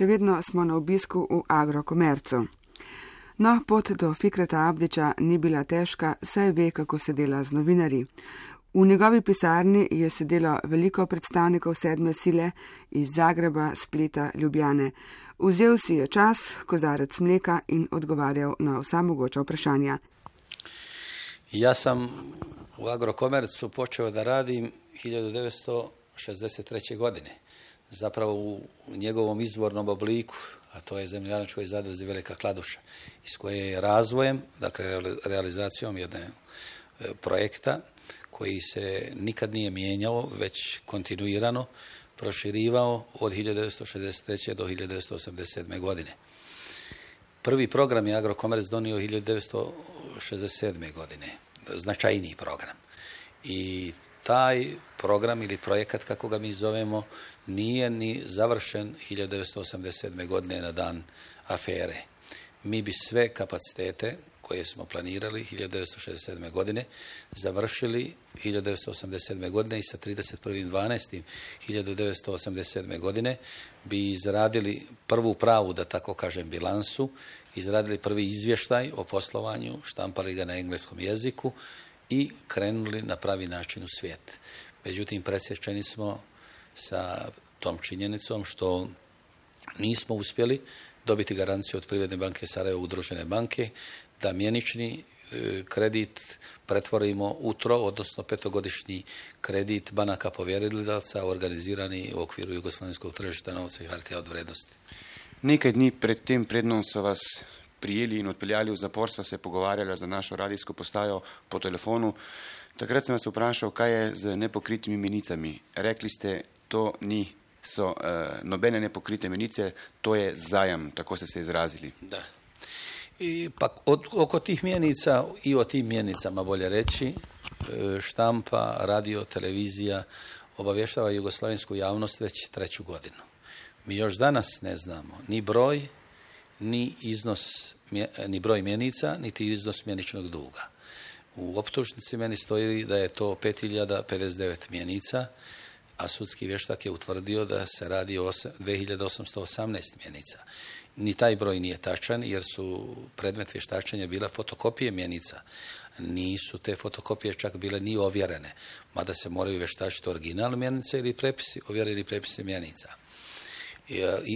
Še vedno smo na obisku v Agrokomercu. No, pot do Fikreta Abdiča ni bila težka, saj ve, kako se dela z novinarji. V njegovi pisarni je sedelo veliko predstavnikov sedme sile iz Zagreba, Spleta, Ljubljane. Vzel si je čas, kozarec mleka in odgovarjal na vsa mogoča vprašanja. Ja sam u Agrokomercu počeo da radim 1963. godine. Zapravo u njegovom izvornom obliku, a to je zemljanačkoj zadruzi Velika Kladuša, iz koje je razvojem, dakle realizacijom jedne e, projekta koji se nikad nije mijenjao, već kontinuirano proširivao od 1963. do 1987. godine. Prvi program je Agrokomerc donio 1967. godine, značajniji program. I taj program ili projekat, kako ga mi zovemo, nije ni završen 1987. godine na dan afere. Mi bi sve kapacitete koje smo planirali 1967. godine završili 1987. godine i sa 31.12.1987. godine bi izradili prvu pravu, da tako kažem, bilansu, izradili prvi izvještaj o poslovanju, štampali ga na engleskom jeziku i krenuli na pravi način u svijet. Međutim, presječeni smo sa tom činjenicom što nismo uspjeli dobiti garanciju od Privredne banke Sarajevo udružene banke da mjenični e, kredit pretvorimo u tro, odnosno petogodišnji kredit banaka povjerililaca organizirani u okviru jugoslavenskog tržišta novca i hartija od vrednosti. Nekaj dni pred tem prednom so vas prijeli in odpeljali v zapor, sva se pogovarjala za našo radijsko postajo po telefonu. Takrat sem vas vprašal, kaj je z nepokritimi menicami. Rekli ste, to ni so uh, nobene nepokrite menice, to je zajam, tako ste se izrazili. Da. Pa od, oko tih mjenica i o tim mjenicama bolje reći, e, štampa, radio, televizija obavještava jugoslavensku javnost već treću godinu. Mi još danas ne znamo ni broj, ni iznos, ni broj mjenica, niti iznos mjeničnog duga. U optužnici meni stoji da je to 5059 mjenica, a sudski vještak je utvrdio da se radi o 2818 mjenica. Ni taj broj nije tačan jer su predmet vještačenja bila fotokopije mjenica. Nisu te fotokopije čak bile ni ovjerene, mada se moraju vještačiti original mjenice ili prepisi, ovjereni prepisi mjenica.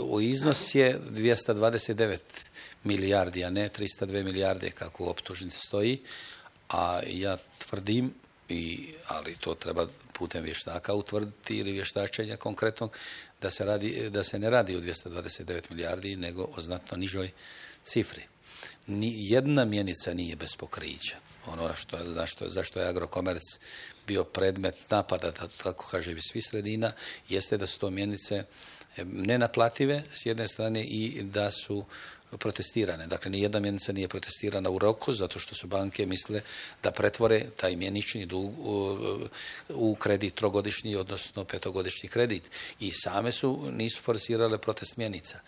U iznos je 229 milijardi, a ne 302 milijarde kako u optužnici stoji, a ja tvrdim i, ali to treba putem vještaka utvrditi ili vještačenja konkretnog, da se, radi, da se ne radi o 229 milijardi, nego o znatno nižoj cifri. Ni jedna mjenica nije bez pokrića. Ono što, zašto, zašto je agrokomerc bio predmet napada, da tako kaže iz svih sredina, jeste da su to mjenice nenaplative s jedne strane i da su protestirane. Dakle, ni jedna mjenica nije protestirana u roku zato što su banke misle da pretvore taj mjenični dug u kredit trogodišnji, odnosno petogodišnji kredit. I same su, nisu forsirale protest mjenica.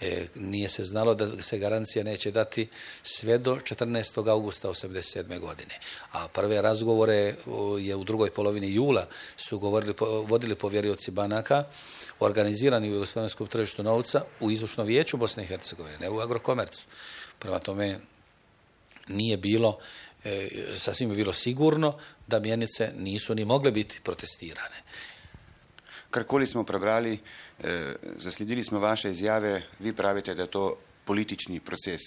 E, nije se znalo da se garancija neće dati sve do 14. augusta 1987. godine. A prve razgovore je u drugoj polovini jula su govorili, vodili povjerioci banaka organizirani u jugoslavenskom tržištu novca u izvršnom vijeću Bosne i Hercegovine, ne u agrokomercu. Prema tome nije bilo, e, sasvim je bilo sigurno da mjenice nisu ni mogle biti protestirane. Karkoli smo prebrali, e, zasledili smo vaše izjave, vi pravite da je to politični proces.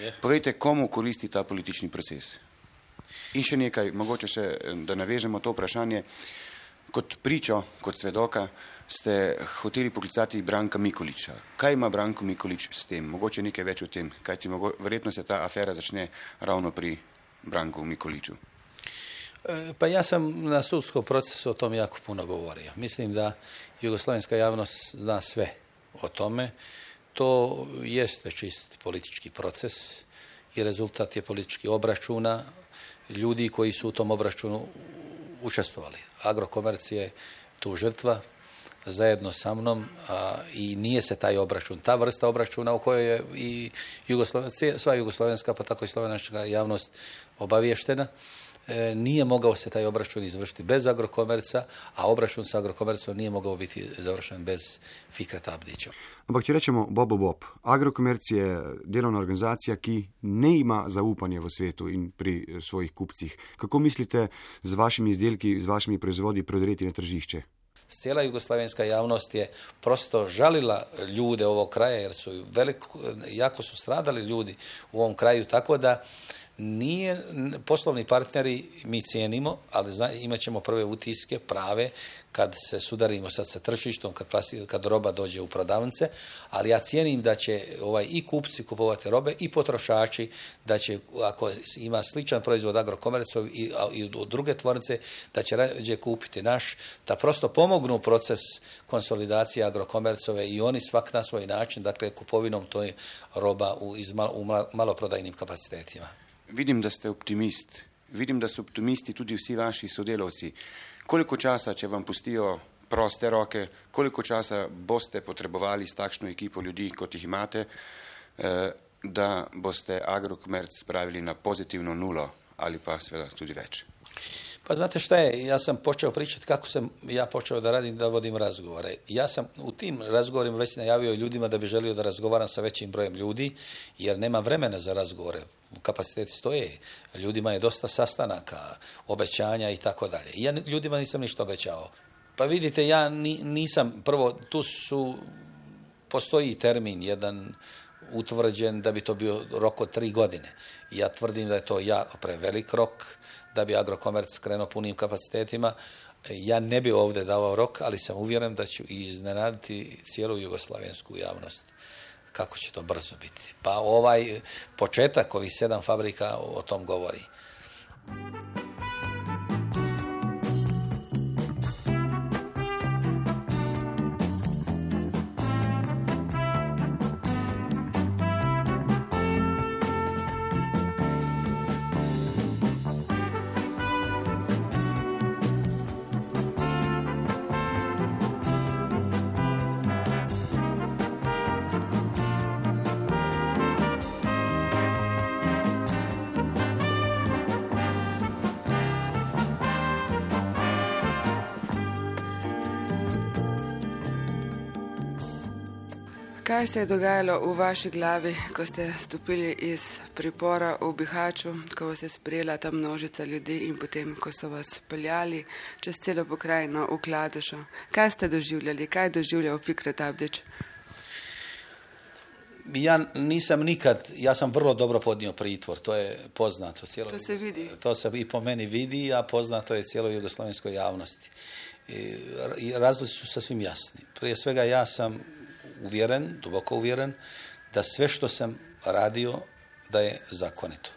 Je. Povejte, komu koristi ta politični proces? In še nekaj, mogoče še, da navežemo to vprašanje, kot pričo, kot svedoka, ste hoteli poklicati Branka Mikoliča. Kaj ima Branko Mikolič s tem? Mogoče nekaj več o tem, kaj ti mogo, verjetno se ta afera začne ravno pri Branku Mikoliču. E, pa ja sam na sudskom procesu o tom jako puno govorio. Mislim da jugoslavenska javnost zna sve o tome. To jeste čist politički proces i rezultat je politički obračuna ljudi koji su u tom obračunu učestvovali. Agrokomerc je tu žrtva, zajedno sa mnom i nije se taj obračun, ta vrsta obračuna u kojoj je i sva jugoslovenska pa tako i slovenačka javnost obavještena, e, nije mogao se taj obračun izvršiti bez agrokomerca, a obračun sa agrokomercom nije mogao biti završen bez Fikreta Abdića. Ampak, če rečemo Bobo Bob, Agrokomerc je delovna organizacija, ki ne ima zaupanja v svetu in pri svojih kupcih. Kako mislite z vašimi izdelki, z vašimi proizvodi prodreti na tržišče? Cijela jugoslavenska javnost je prosto žalila ljude ovog kraja jer su veliko, jako su stradali ljudi u ovom kraju, tako da nije, poslovni partneri mi cijenimo, ali zna, imat ćemo prve utiske prave kad se sudarimo sad sa tržištom, kad, kad roba dođe u prodavnice, ali ja cijenim da će ovaj, i kupci kupovati robe i potrošači, da će, ako ima sličan proizvod agrokomercov i, i druge tvornice, da će rađe kupiti naš, da prosto pomognu proces konsolidacije agrokomercove i oni svak na svoj način, dakle kupovinom toj roba u, u maloprodajnim kapacitetima. Vidim, da ste optimist. Vidim, da so optimisti tudi vsi vaši sodelavci. Koliko časa, če vam pustijo proste roke, koliko časa boste potrebovali s takšno ekipo ljudi, kot jih imate, eh, da boste agrokomerc spravili na pozitivno nulo ali pa seveda tudi več? Pa znate šta je, ja sam počeo pričati kako sam ja počeo da radim, da vodim razgovore. Ja sam u tim razgovorima već najavio ljudima da bi želio da razgovaram sa većim brojem ljudi, jer nema vremena za razgovore. Kapaciteti stoje, ljudima je dosta sastanaka, obećanja i tako dalje. Ja ljudima nisam ništa obećao. Pa vidite, ja nisam, prvo, tu su, postoji termin jedan utvrđen da bi to bio rok od tri godine. Ja tvrdim da je to ja prevelik rok, da bi agrokomerc krenuo punim kapacitetima. Ja ne bi ovdje davao rok, ali sam uvjeren da ću iznenaditi cijelu jugoslavensku javnost kako će to brzo biti. Pa ovaj početak ovih sedam fabrika o tom govori. Kaj se je dogajalo v vaši glavi, ko ste stopili iz pripora v Bihaču, ko vas je sprejela ta množica ljudi in potem, ko so vas peljali čez celo pokrajino v Kladušo? Kaj ste doživljali, kaj je doživljal Fikret Abdić? Ja nisam nikad, ja sam vrlo dobro podnio pritvor, to je poznato. Cijelo to se vidi. To se i po meni vidi, a poznato je cijeloj jugoslovenskoj javnosti. I razlozi su sasvim jasni. Prije svega ja sam uvjeren, duboko uvjeren, da sve što sam radio da je zakonito.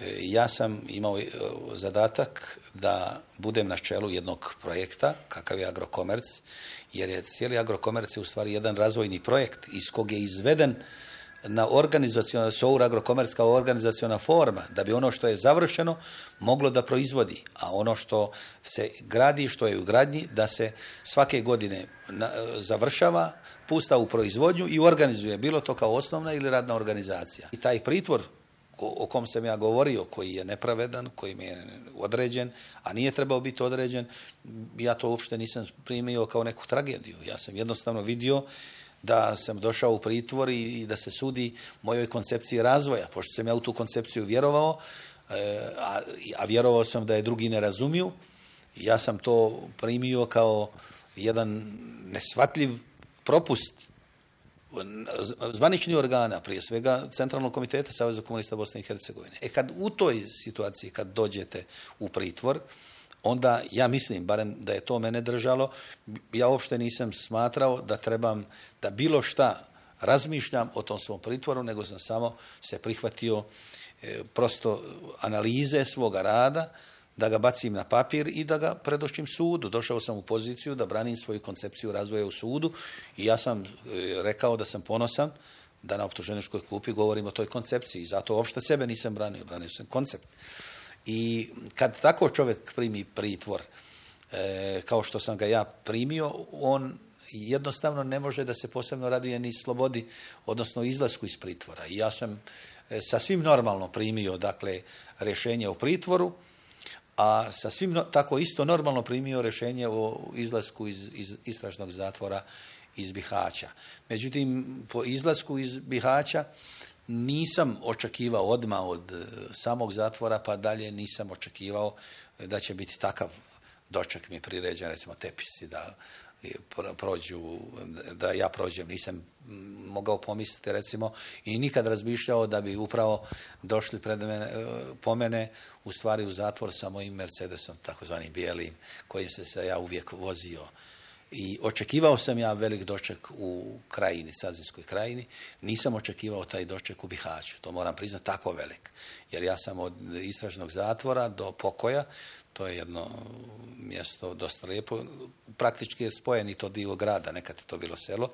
E, ja sam imao e, zadatak da budem na čelu jednog projekta, kakav je agrokomerc, jer je cijeli agrokomerc je u stvari jedan razvojni projekt iz kog je izveden na organizacijona, sour agrokomerc kao organizacijona forma, da bi ono što je završeno moglo da proizvodi, a ono što se gradi, što je u gradnji, da se svake godine završava, pusta u proizvodnju i organizuje, bilo to kao osnovna ili radna organizacija. I taj pritvor o kom sam ja govorio, koji je nepravedan, koji mi je određen, a nije trebao biti određen, ja to uopšte nisam primio kao neku tragediju. Ja sam jednostavno vidio da sam došao u pritvor i da se sudi mojoj koncepciji razvoja, pošto sam ja u tu koncepciju vjerovao, e, a, vjerovao sam da je drugi ne razumiju, ja sam to primio kao jedan nesvatljiv propust zvanični organa, prije svega Centralnog komiteta Saveza komunista Bosne i Hercegovine. E kad u toj situaciji, kad dođete u pritvor, onda ja mislim, barem da je to mene držalo, ja uopšte nisam smatrao da trebam, da bilo šta razmišljam o tom svom pritvoru, nego sam samo se prihvatio e, prosto analize svoga rada, da ga bacim na papir i da ga predošćim sudu. Došao sam u poziciju da branim svoju koncepciju razvoja u sudu i ja sam e, rekao da sam ponosan da na optuženičkoj klupi govorim o toj koncepciji i zato uopšte sebe nisam branio, branio sam koncept. I kad tako čovjek primi pritvor, e, kao što sam ga ja primio, on jednostavno ne može da se posebno raduje ni slobodi, odnosno izlasku iz pritvora. I ja sam e, sasvim normalno primio, dakle, rješenje o pritvoru, a sa svim tako isto normalno primio rješenje o izlasku iz, iz istražnog zatvora iz Bihaća. Međutim, po izlasku iz Bihaća nisam očekivao odmah od e, samog zatvora pa dalje nisam očekivao da će biti takav doček mi priređen, recimo tepisi da prođu, da ja prođem, nisam mogao pomisliti recimo i nikad razmišljao da bi upravo došli pred mene, e, po mene u stvari u zatvor sa mojim Mercedesom, takozvanim bijelim, kojim se se ja uvijek vozio. I očekivao sam ja velik doček u krajini, Sazinskoj krajini. Nisam očekivao taj doček u Bihaću. To moram priznati tako velik. Jer ja sam od istražnog zatvora do pokoja, to je jedno mjesto dosta lijepo. Praktički je spojen i to dio grada, nekad je to bilo selo,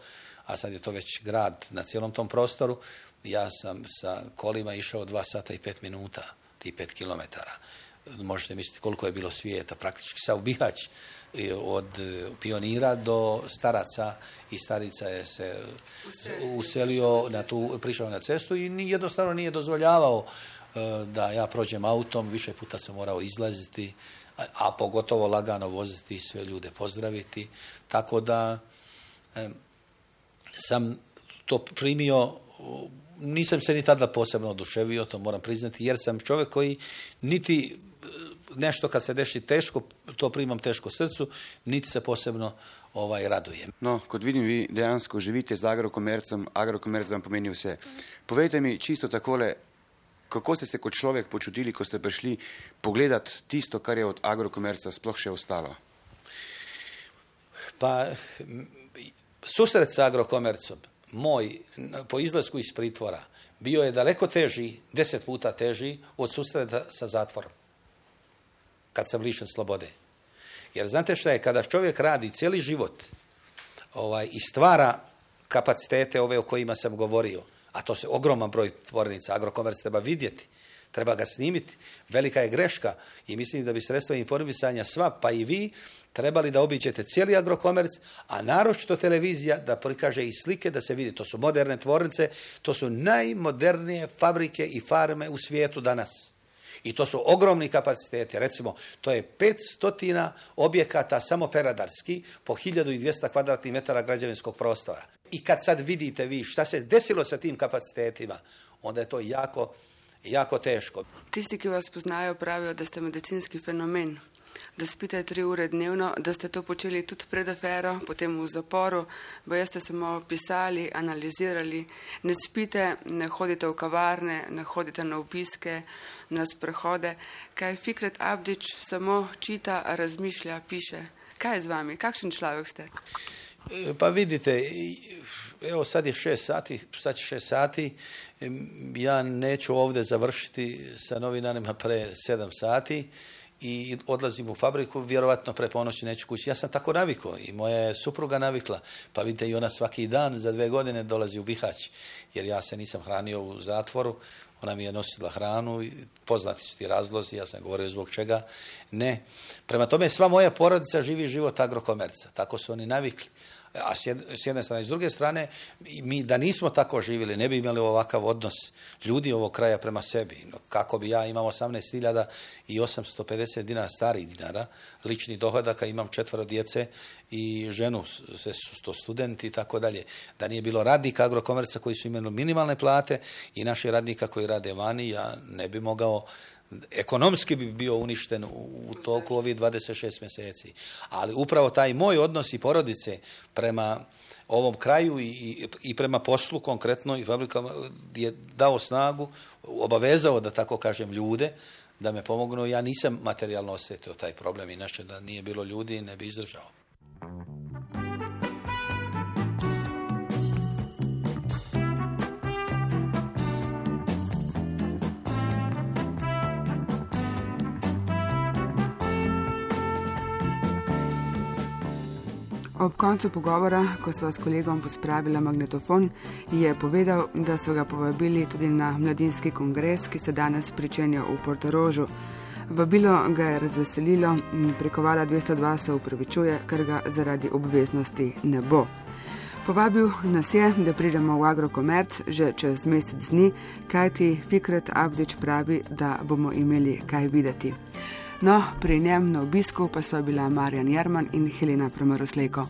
a sad je to već grad na cijelom tom prostoru. Ja sam sa kolima išao dva sata i pet minuta, ti pet kilometara. Možete misliti koliko je bilo svijeta, praktički sa Bihać od pionira do staraca i starica je se uselio, na tu, prišao na cestu i jednostavno nije dozvoljavao e, da ja prođem autom, više puta sam morao izlaziti, a, pogotovo lagano voziti i sve ljude pozdraviti. Tako da sam to primio, nisam se ni tada posebno oduševio, to moram priznati, jer sam čovjek koji niti e, nešto kad se deši teško, to primam teško srcu, niti se posebno ovaj, radujem. No, kot vidim, vi dejansko živite z agrokomercem, agrokomerc vam pomeni vse. Povejte mi čisto takole, kako ste se kot človek počutili, ko ste prišli pogledati tisto, kar je od agrokomerca sploh še ostalo? Pa, susret sa agrokomercom, moj, po izlasku iz pritvora, bio je daleko teži, deset puta teži od susreta sa zatvorom. Kad sam lišen slobode. Jer znate šta je, kada čovjek radi cijeli život ovaj, i stvara kapacitete ove o kojima sam govorio, a to se ogroman broj tvornica, agrokomerc treba vidjeti, treba ga snimiti. Velika je greška i mislim da bi sredstva informisanja sva, pa i vi, trebali da obiđete cijeli agrokomerc, a naročito televizija da prikaže i slike da se vidi. To su moderne tvornice, to su najmodernije fabrike i farme u svijetu danas. I to su ogromni kapaciteti. Recimo, to je 500 objekata samo peradarski po 1200 kvadratnih metara građevinskog prostora. I kad sad vidite vi šta se desilo sa tim kapacitetima, onda je to jako, jako teško. Tisti, ki vas poznajo, pravijo, da ste medicinski fenomen. Da spite tri ure dnevno, da ste to počeli tudi pred afero, potem v zaporu, boje ste samo pisali, analizirali, ne spite, ne hodite v kavarne, ne hodite na obiske, na sprehode. Kaj Fikret Abdič samo čita, razmišlja, piše. Kaj je z vami? Kakšen človek ste? E, pa vidite, evo sad je šest sati, sad će šest sati, ja neću ovdje završiti sa novinarima pre sedam sati i odlazim u fabriku, vjerovatno pre ponoći neću kući. Ja sam tako navikao i moja je supruga navikla, pa vidite i ona svaki dan za dve godine dolazi u Bihać, jer ja se nisam hranio u zatvoru, ona mi je nosila hranu, poznati su ti razlozi, ja sam govorio zbog čega ne. Prema tome sva moja porodica živi život agrokomerca, tako su oni navikli a s jedne strane. S druge strane, mi da nismo tako živjeli, ne bi imali ovakav odnos ljudi ovog kraja prema sebi. Kako bi ja imam 18.000 i 850 dinara starih dinara, lični dohodaka, imam četvero djece i ženu, sve su to studenti i tako dalje. Da nije bilo radnika agrokomerca koji su imali minimalne plate i naših radnika koji rade vani, ja ne bi mogao ekonomski bi bio uništen u toku ovih 26 mjeseci. Ali upravo taj moj odnos i porodice prema ovom kraju i, i prema poslu konkretno i fabrikama je dao snagu, obavezao da tako kažem ljude da me pomognu. Ja nisam materijalno osjetio taj problem, inače da nije bilo ljudi ne bi izdržao. Ob koncu pogovora, ko sva s kolegom pospravila magnetofon, je povedal, da so ga povabili tudi na mladinski kongres, ki se danes pričenja v Portorožu. Vabilo ga je razveselilo in prekovala 202 se upravičuje, ker ga zaradi obveznosti ne bo. Povabil nas je, da pridemo v agrokomerc že čez mesec dni, kajti Fikret Abdič pravi, da bomo imeli kaj videti. No, pri njem na obisku pa so bila Marjan Jarman in Helena Promoroslejko.